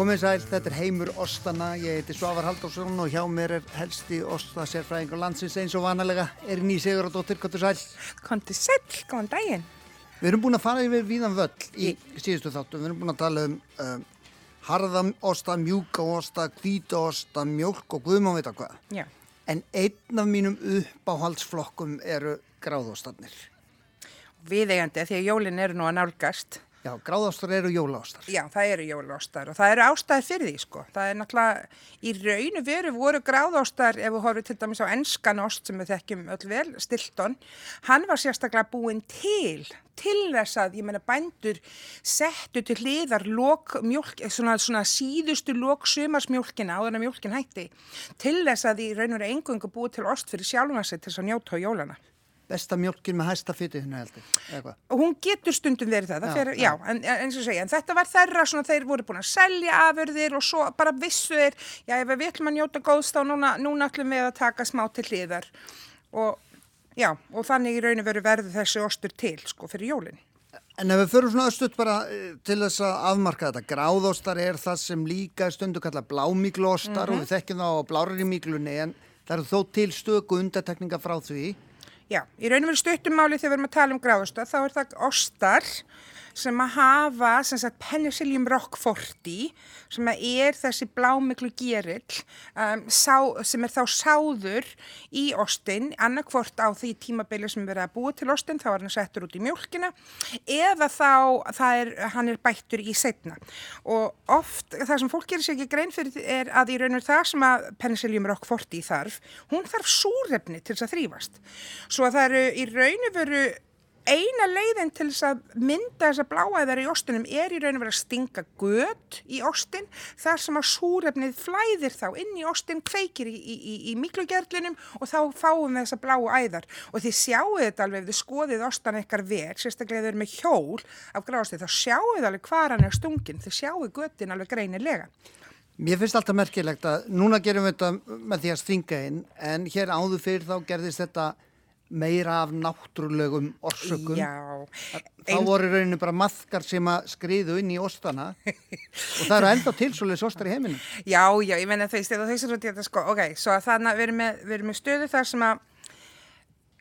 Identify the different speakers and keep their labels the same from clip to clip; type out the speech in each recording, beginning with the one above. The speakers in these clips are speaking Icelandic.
Speaker 1: Komið sæl, þetta er Heimur Óstana, ég heiti Svavar Halldórsson og hjá mér er helsti Óstasérfræðingur landsins eins og vanalega er ný Sigur og dóttir, hvað er sæl?
Speaker 2: Kondi sæl, góðan daginn.
Speaker 1: Við erum búin að fara yfir víðan völl í síðustu þáttu, við erum búin að tala um um, harðan osta, mjúka osta, hvíta osta, mjölk og guðmá veit að hvað.
Speaker 2: Já.
Speaker 1: En einn af mínum uppáhaldsflokkum eru gráðostarnir.
Speaker 2: Viðeigandi því að jólinn eru nú að nálgast.
Speaker 1: Já, gráðostar eru jólaostar.
Speaker 2: Já, það eru jólástar og það eru ástæði fyrir því sko. Það er náttúrulega, í raunu veru voru gráðástar, ef við horfum til dæmis á ennskan ost sem við þekkjum öll vel, Stilton, hann var sérstaklega búinn til, til þess að, ég meina, bændur settu til hliðar lok, mjólk, svona, svona síðustu lok sumarsmjólkina áður en mjólkin hætti, til þess að í raun og veru engungu búið til ost fyrir sjálfum sig til þess að njóta á jólana.
Speaker 1: Besta mjölkin með hæsta fytið hérna heldur,
Speaker 2: hún getur stundum verið það, það
Speaker 1: Já,
Speaker 2: fer,
Speaker 1: já.
Speaker 2: já, en, en segja, en þetta var þeirra svona, þeir voru búin að selja afurðir og svo bara vissu þeir, já, ef við ætlum að njóta góðst þá núna, núna ætlum við að taka smá til hliðar og, já, og þannig í raun og veru verður þessi ostur til, sko, fyrir jólinn.
Speaker 1: En ef við förum svona östuð bara eh, til þess að afmarka þetta, gráðostar er það sem líka stundu kalla blámíklostar og við þekkjum það á blárari míklunni en það eru þó til stöku undatekninga frá því.
Speaker 2: Já, í raun og veru stuttumáli þegar við erum að tala um gráðusta þá er það ostar sem að hafa sem sagt penicillium roqueforti sem að er þessi blámiklu gerill um, sem er þá sáður í ostin annarkvort á því tímabili sem verið að búa til ostin þá er hann settur út í mjölkina eða þá er, hann er bættur í setna og oft það sem fólk gerir sér ekki grein fyrir er að í raun og veru það sem að penicillium roqueforti þarf hún þarf súrefni til þess að þrýfast svo að það eru í raun og veru eina leiðin til þess að mynda þessa bláæðar í ostinum er í raun og verið að stinga gött í ostin. Þar sem að súrefnið flæðir þá inn í ostin, kveikir í, í, í, miklugerlinum og þá fáum við þessa bláu æðar. Og þið sjáu þetta alveg ef þið skoðið ostan eitthvað vel, sérstaklega þið eru með hjól af grástið, þá sjáu þið alveg hvar hann er stungin, þið sjáu göttin alveg greinilega.
Speaker 1: Mér finnst alltaf merkilegt að núna gerum við þetta með því að stinga inn en hér áður fyrir þá gerðist þetta meira af náttúrulegum orsökum.
Speaker 2: Já,
Speaker 1: Þá voru í rauninu bara maðkar sem að skriðu inn í ostana og það eru enda til svoleiðis ostar í heiminum.
Speaker 2: Já, já, ég menna þeist, eða þeist að þetta sko, ok, svo að þannig að við erum með, með stöðu þar sem að,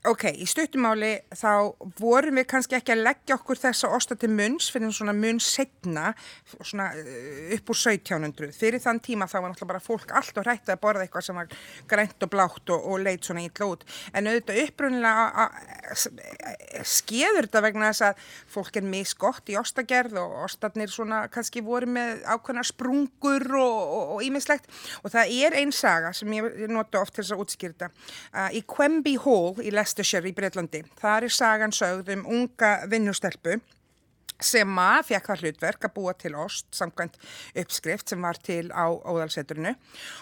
Speaker 2: ok, í stuttumáli þá vorum við kannski ekki að leggja okkur þessa osta til munns fyrir svona munn setna, svona uh, upp úr 1700. Fyrir þann tíma þá var náttúrulega bara fólk allt og hrætti að borða eitthvað sem var grænt og blátt og, og leit svona ítla út. En auðvitað upprunnilega skeður þetta vegna þess að fólk er misgott í ostagerð og ostarnir svona kannski voru með ákveðna sprungur og ímislegt og, og það er einn saga sem ég nota oft til þess að útskýrta. Uh, í Quemby Hall í Leicestershire í Breitlandi, það er sagan sögð um unga vinnustelpu sem að fekk það hlutverk að búa til ost samkvæmt uppskrift sem var til á óðalseturinu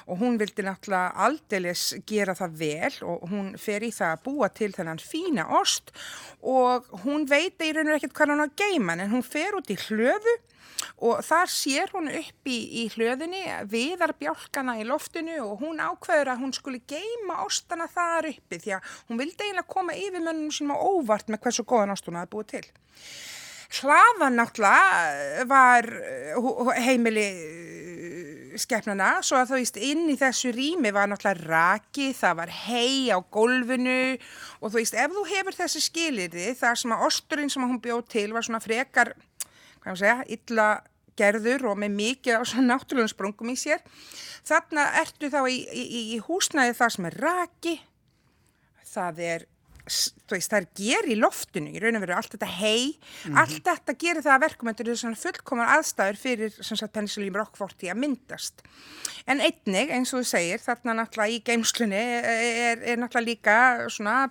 Speaker 2: og hún vildi náttúrulega aldeilis gera það vel og hún fer í það að búa til þennan fína ost og hún veit í raun og ekkert hvað hún á að geima en hún fer út í hlöfu og þar sér hún upp í, í hlöðinni viðar bjálkana í loftinu og hún ákveður að hún skuli geima ostana þar uppi því að hún vildi eiginlega koma yfir mönnum sínum á óvart með hversu góðan ost hún hafi búið til. Hlaðan náttúrulega var uh, heimili uh, skefnana svo að þú veist inn í þessu rými var náttúrulega raki, það var hei á gólfinu og þú veist ef þú hefur þessi skilirði þar sem að osturinn sem hún bjóð til var svona frekar, hvað ég segja, illa gerður og með mikið á svona náttúrulega sprungum í sér þarna ertu þá í, í, í húsnæði það sem er raki, það er veist, það er ger í loftinu í raun og veru, allt þetta hei allt þetta gerir það að verkum þetta eru svona fullkomar aðstæður fyrir penicillium roqueforti að myndast. En einnig, eins og þú segir, þarna náttúrulega í geimslunni er, er náttúrulega líka svona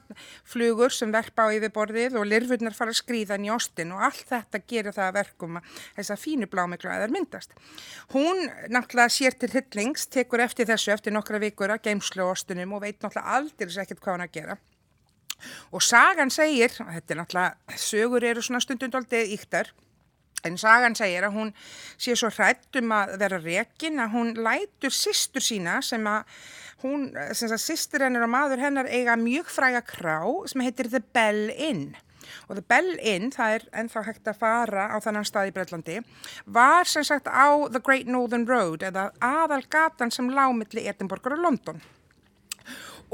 Speaker 2: flugur sem verpa á yfirborðið og lirfurnar fara að skrýða í ostin og allt þetta gerir það að verkum að þess að fínu blámiklu að það myndast. Hún náttúrulega sér til hyllings tekur eftir þessu eftir nokkra vikur að geimslu ostinum og veit náttúrulega aldrei ekkert hvað hann að gera Og sagan segir, og þetta er náttúrulega, sögur eru svona stundundaldið íktar, en sagan segir að hún sé svo hrætt um að vera rekin að hún lætur sýstur sína sem að hún, sem að sýstur hennar og maður hennar eiga mjög fræga krá sem heitir The Bell Inn. og The Bell Inn, það er ennþá hægt að fara á þannan stað í Breitlandi, var sem sagt á The Great Northern Road eða aðal gatan sem lámiðli Edinborgar og London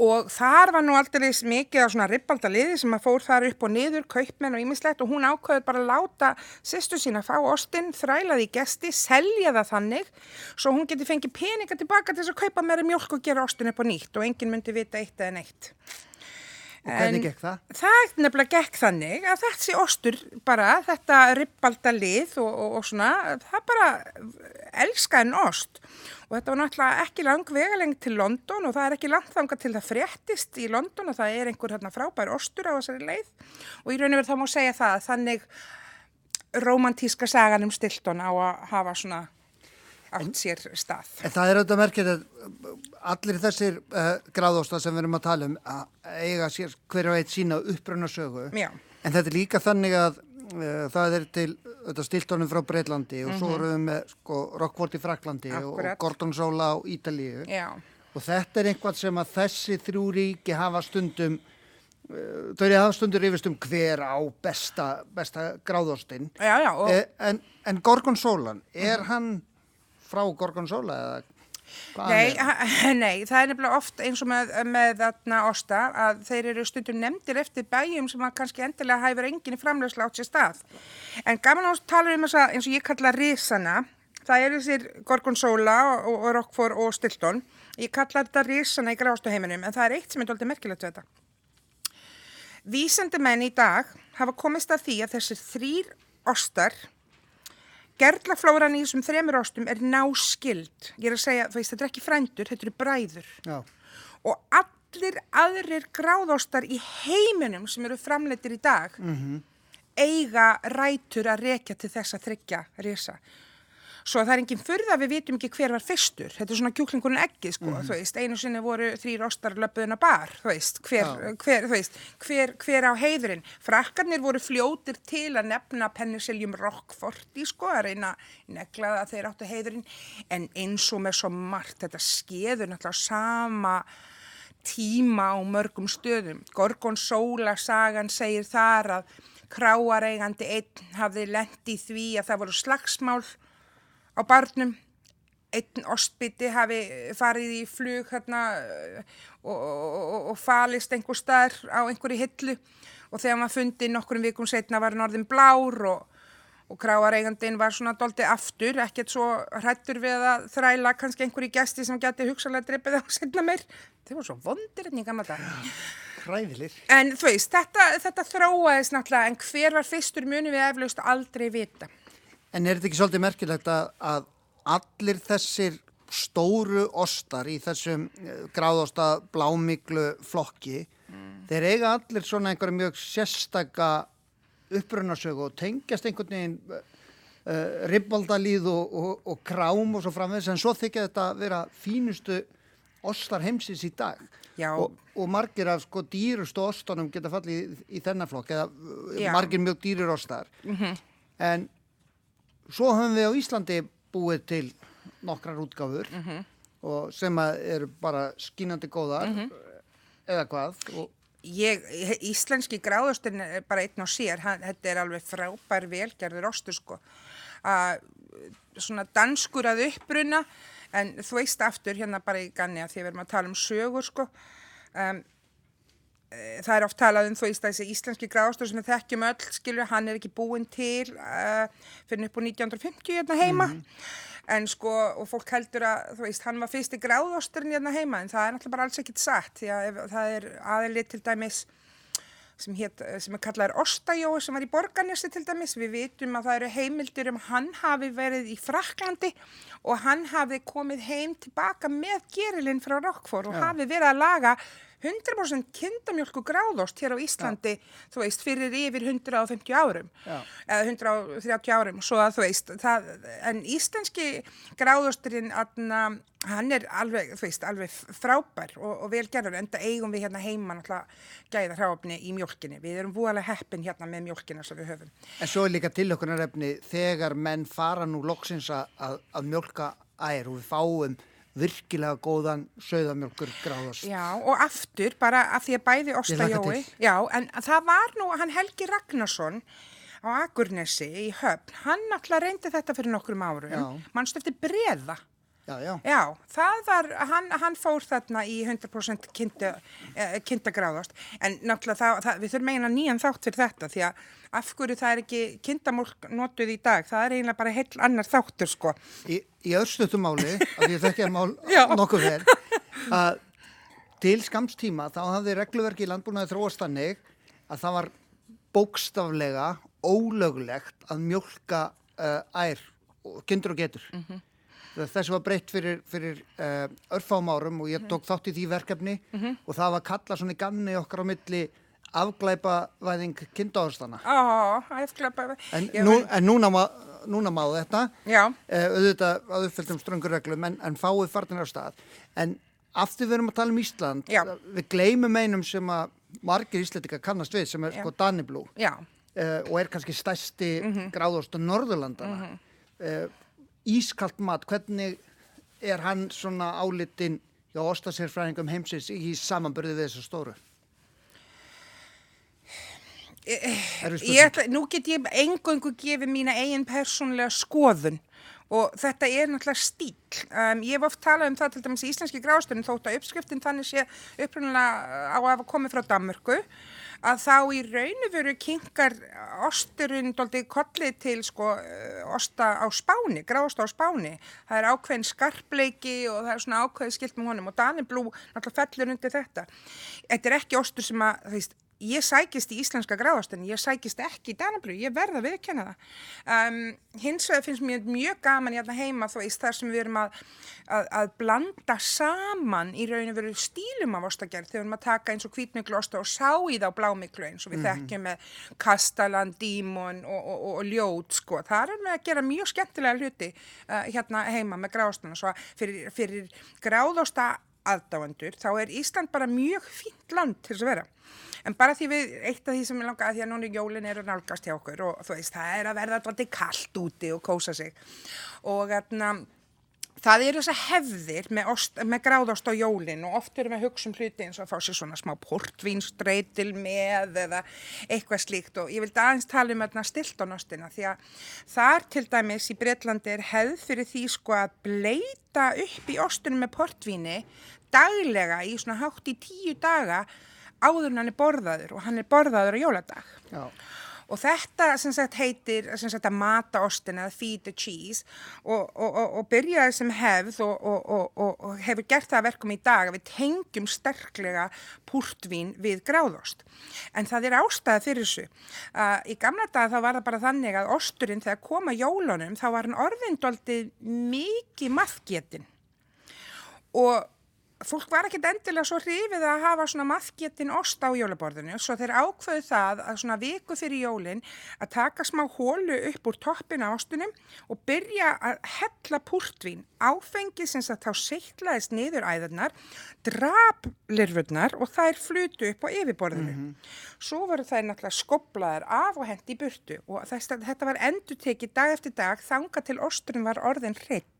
Speaker 2: og þar var nú alltaf mikið á svona ribbaldaliði sem að fór þar upp og niður, kaupmenn og ýmislegt og hún ákveður bara að láta sýstu sína fá ostinn, þrælaði í gesti, selja það þannig svo hún geti fengið peninga tilbaka til þess að kaupa meira mjölk og gera ostin upp á nýtt og enginn myndi vita eitt eða neitt.
Speaker 1: Og hvernig gekk það?
Speaker 2: Það nefnilega gekk þannig að þessi ostur bara, þetta ribbaldalið og, og, og svona, það bara elskaði en ost og þetta var náttúrulega ekki lang vegaleng til London og það er ekki langt þanga til það fréttist í London og það er einhver hérna, frábær ostur á þessari leið og í raun og verið þá má segja það þannig romantíska sagan um Stilton á að hafa svona átt sér stað.
Speaker 1: En það er auðvitað merkir að allir þessir uh, gráðósta sem við erum að tala um að eiga sér hverja veit sína uppröna sögu
Speaker 2: Já.
Speaker 1: en þetta er líka þannig að uh, það er til stiltónum frá Breitlandi og mm -hmm. svo
Speaker 2: Mhm.
Speaker 1: erum við með sko, Rockford í Fraklandi
Speaker 2: Akkurat.
Speaker 1: og Gordon Sola á Ítalíu
Speaker 2: Já,
Speaker 1: og þetta er einhvað sem að þessi þrjú ríki hafa stundum uh, þau eru hafa stundur yfirst um hver á besta, besta gráðóstinn
Speaker 2: já, já og
Speaker 1: e, en, en Gorgonzolan, er
Speaker 2: Mhm.
Speaker 1: hann frá Gorgonzola eða
Speaker 2: Nei, nei, það er nefnilega oft eins og með, með þarna osta að þeir eru stundum nefndir eftir bæjum sem að kannski endilega hæfur enginn í framlegsla átt sér stað. En gaman ást tala um þess að eins og ég kalla risana, það eru þessir Gorgonzola og, og Rockford og Stilton. Ég kalla þetta risana í grástuheiminum en það er eitt sem er doldið merkilegt við þetta. Vísandi menn í dag hafa komist að því að þessir þrýr ostar Gerlaflóran í þessum þremur ostum er náskild. Ég er að segja, þú veist, þetta er ekki frændur, þetta eru bræður.
Speaker 1: Já.
Speaker 2: Og allir aðrir gráðostar í heiminum sem eru framleitir í dag eiga rætur að rekja til þess að þryggja risa. Svo það er enginn furða við vitum ekki hver var fyrstur. Þetta er svona kjúklingurinn eggið, sko. Þú veist, einu sinni voru þrýr að bar, veist, hver,
Speaker 1: Já.
Speaker 2: hver, veist, hver, hver á heiðurinn. Frakkarnir voru fljótir til að nefna penniseljum Rockforti, sko, að reyna að negla að þeir áttu heiðurinn. En eins og með svo margt, þetta skeður náttúrulega sama tíma á mörgum stöðum. Gorgonzola sagan segir þar að kráareigandi einn hafði lent í því að það voru slagsmál á barnum. Einn ostbytti hafi farið í flug hérna uh, og, og, og, falist einhver staðar á einhverju hillu og þegar maður fundi nokkurum vikum setna var hann orðin blár og, og kráareigandin var svona doldi aftur, ekkert svo hrættur við að þræla kannski einhverju gesti sem geti hugsalega dreipið á setna meir. Þeir voru svo vondir hérna í gamla dag.
Speaker 1: Hræðilir.
Speaker 2: En þú veist, þetta, þetta þróaðist náttúrulega, en hver var fyrstur muni við eflaust aldrei vita.
Speaker 1: En er þetta ekki svolítið merkilegt að, að allir þessir stóru ostar í þessum eh, gráðosta blámiklu flokki, þeir eiga allir svona einhverja mjög sérstaka upprunnarsögu og tengjast einhvern veginn uh, ribbaldalíð og, og, og krám og svo framvegis, en svo þykja þetta vera fínustu ostar heimsins í dag. Og, og margir af sko dýrustu ostunum geta fallið í, í þennan flokk, eða
Speaker 2: Já.
Speaker 1: margir mjög dýrur ostar. En svo höfum við á Íslandi búið til nokkrar útgáfur og sem að eru bara skínandi góðar eða hvað og
Speaker 2: Ég, íslenski gráðustin er bara einn og sér, hann, þetta er alveg frábær velgerður ostur sko. Að, svona danskur að uppruna, en þú veist aftur hérna bara í ganni að því við erum að tala um sögur sko. Um, það er oft talað um þú veist þessi íslenski gráðustur sem við þekkjum öll, skilur, hann er ekki búinn til uh, fyrir upp á 1950 hérna heima. En sko, og fólk heldur að, þú veist, hann var fyrsti gráðosturinn hérna heima, en það er náttúrulega bara alls ekkit satt, því að ef, það er aðlið til dæmis sem, hét, sem er kallaður Ostajói sem var í Borganesi til dæmis. Við vitum að það eru heimildir um hann hafi verið í Fraklandi og hann hafi komið heim tilbaka með gerilinn frá Rockford og hafi verið að laga 100% kindamjölku gráðost hér á Íslandi, þú veist, fyrir yfir 150 árum,
Speaker 1: Já.
Speaker 2: eða 130 árum, svo að þú veist, það, en íslenski gráðosturinn, hann er alveg, þú veist, alveg frábær og, og velgerður, enda eigum við hérna heima náttúrulega gæða hráfni í mjölkinni. Við erum búalega heppin hérna með mjölkina sem við höfum.
Speaker 1: En svo er líka tilökunarefni þegar menn fara nú loksins að, að, að mjölka ær og við fáum virkilega góðan söðamjölkur gráðast.
Speaker 2: Já, og aftur, bara af því að bæði Óstajói, já, en það var nú hann Helgi Ragnarsson á Akurnesi í höfn, hann alltaf reyndi þetta fyrir nokkrum árum, mannstu eftir breða.
Speaker 1: Já, já.
Speaker 2: Já, það var, hann, hann fór þarna í 100% kinda, eh, en náttúrulega það, það, við þurfum eiginlega nýjan þátt fyrir þetta því að af hverju það er ekki kindamólk notuð í dag, það er eiginlega bara heill annar þáttur sko.
Speaker 1: Í, í örstutum máli, af því að þekki að mál nokkuð vel, að til skamstíma þá hafði regluverki í landbúnaði þróast þannig að það var bókstaflega ólöglegt að mjólka uh, ær, og- kindur og getur.
Speaker 2: Mhm.
Speaker 1: Þessu var breytt fyrir, fyrir uh, örfám árum og
Speaker 2: Mhm.
Speaker 1: ég tók þátt í því verkefni og það var kallað svona í ganni okkar á milli afglæpavæðing kindáðstana.
Speaker 2: Ó, æfklappa.
Speaker 1: En, nú, en núna, má, núna má þetta uh, auðvitað að uppfylltum ströngur reglum en, en fáið farnir á stað en aftur við erum að tala um Ísland
Speaker 2: Já.
Speaker 1: við gleymum einum sem að margir íslendingar kannast við sem er
Speaker 2: Já.
Speaker 1: sko Daniblú
Speaker 2: já.
Speaker 1: uh, og er kannski stærsti mm
Speaker 2: Mhm.
Speaker 1: gráðostu Norðurlandana uh, Ískalt mat, hvernig er hann svona álitinn hjá ostasérfræðingum heimsins í samanbyrði við þessu stóru? Erfið spurning.
Speaker 2: Ég nú get ég engungu gefið mína eigin persónlega skoðun og þetta er náttúrulega stíl. Um, ég hef oft talað um það til dæmis í íslenski grástunum þótt að uppskriftin þannig sé upprunalega á að komið frá Danmörku að þá í raunu veru kynkar osturinn doldið kollið til sko eh, osta á spáni, grásta á spáni. Það er ákveðin skarpleiki og það er svona ákveðið skilt með honum og Daniblú náttúrulega fellur undir þetta. Þetta er ekki ostur sem að, þú veist, ég sækist í íslenska gráðastin, ég sækist ekki í Danabrú, ég verða að viðkenna það. Um, hins vegar finnst mér mjög gaman hérna heima þó veist þar sem við erum að, að, að blanda saman í rauninu veru stílum af ostagerð þegar við erum að taka eins og hvítmiklu osta og sá í þá blámiklu eins og við þekkjum með kastalan, dímon og, og, og, og ljót sko. Það er með að gera mjög skemmtilega hluti uh, hérna heima með gráðastuna svo að fyrir, fyrir gráðosta aðdáendur, þá er Ísland bara mjög fínt land til þess að vera. En bara því við, eitt af því sem ég langa að því að núna jólin eru nálgast hjá okkur og þú veist, það er að verða alltaf kallt úti og kósa sig. Og þarna, það eru þessar hefðir með, ost, með gráðost á jólin og oft erum við að hugsa um hluti eins og að fá sér svona smá portvínstreitil með eða eitthvað slíkt og ég vildi aðeins tala um þarna stiltonostina því að þar til dæmis í Breitlandi er hefð fyrir því sko að bleita upp í ostunum með portvíni daglega í svona hátt í tíu daga áður en hann er borðaður og hann er borðaður á jóladag.
Speaker 1: Já.
Speaker 2: Og þetta sem sagt heitir sem sagt að mata ostin eða feed the cheese og, og, og, og byrjaði sem hefð og, hefur gert það að verkum í dag að við tengjum sterklega púrtvín við gráðost. En það er ástæða fyrir þessu. Uh, í gamla dag þá var það bara þannig að osturinn þegar koma jólunum þá var hann orðindoltið mikið maðgetin og fólk var ekkert endilega svo hrifið að hafa svona maðgetin ost á jólaborðinu svo þeir ákveðu það að svona viku fyrir jólin að taka smá hólu upp úr toppin á ostunum og byrja að hella púrtvín áfengi sem að þá seittlaðist niður æðarnar, drap lirfurnar og þær flutu upp á yfirborðinu. Svo voru þær náttúrulega skoplaðar af og hendi í burtu og þess, þetta var endur tekið dag eftir dag þanga til osturinn var orðin hreitt.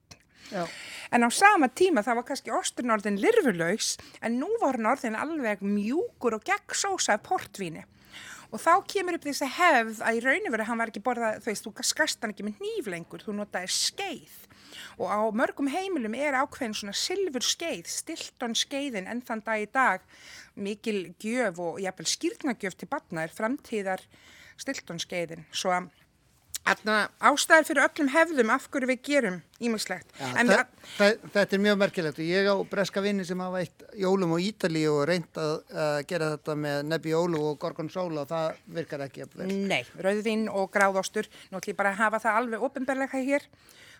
Speaker 1: Já.
Speaker 2: En á sama tíma það var kannski osturinn orðin lirfulaus en nú var hann orðin alveg mjúkur og gegnsósa af portvíni. Og þá kemur upp þessi hefð að í rauninu verið hann var ekki borðað, þú veist, þú skast hann ekki með hníf lengur, þú notaði skeið. Og á mörgum heimilum er ákveðin svona silfur skeið, stilton skeiðin enn þann dag í dag, mikil gjöf og jafnvel skýrnagjöf til batna er framtíðar stilton skeiðin. Svo að ástæðar fyrir öllum hefðum af hverju við gerum
Speaker 1: þa þetta er mjög merkilegt og ég á breska vinni sem hafa eitt jólum og Ítali og reynd að uh, gera þetta með Nebbiolo og Gorgonzola og það virkar ekki að vel.
Speaker 2: nei, rauðvin og gráðostur, ég bara hafa það alveg ofinberlega hér.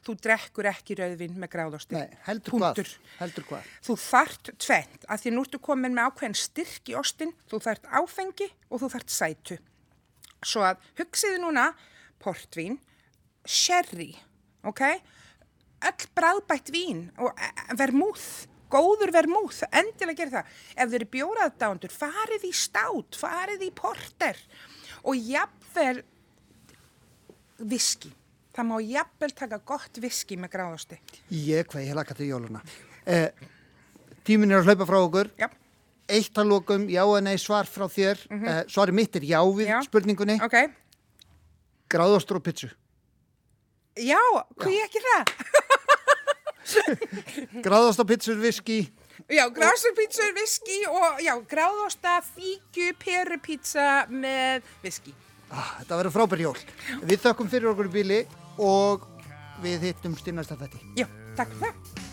Speaker 2: Þú drekkur ekki rauðvin með gráðosti.
Speaker 1: Nei, heldur hvað? Heldur hvað?
Speaker 2: Þú þart tvent, að því nú ertu komin með ákveðin styrk í ostin, þú þart áfengi og þú þart sætu. Svo að hugsiði núna portvín, sherry, ok? Öll bráðbætt vín og eh, vermúð, góður vermúð, endilega gera það. Ef þeir eru bjóraðdándur, farið í stát, farið í porter og jafnvel viski. Það má jafnvel taka gott viski með gráðosti.
Speaker 1: Ég hvað, ég laka til jóluna. Eh, tímin er að hlaupa frá okkur.
Speaker 2: Já,
Speaker 1: Eitt að lokum, já eða nei svar frá þér. eh, svarið mitt er já við
Speaker 2: Já.
Speaker 1: spurningunni.
Speaker 2: ok.
Speaker 1: Gráðostur og pitsu.
Speaker 2: Já, ég ekki það?
Speaker 1: Gráðostur, pitsur, viski.
Speaker 2: Já, grásurpítsur, viski og já, gráðosta, fíkju, perupítsa með viski.
Speaker 1: Ah, þetta verður frábær jól. Við þökkum fyrir okkur í bíli og við hittum styrnast að þetta.
Speaker 2: Já, takk fyrir það.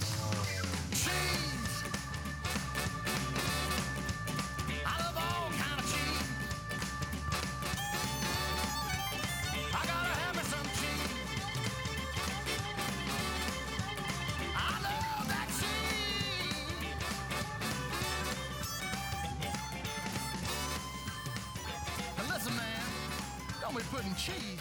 Speaker 3: and cheese.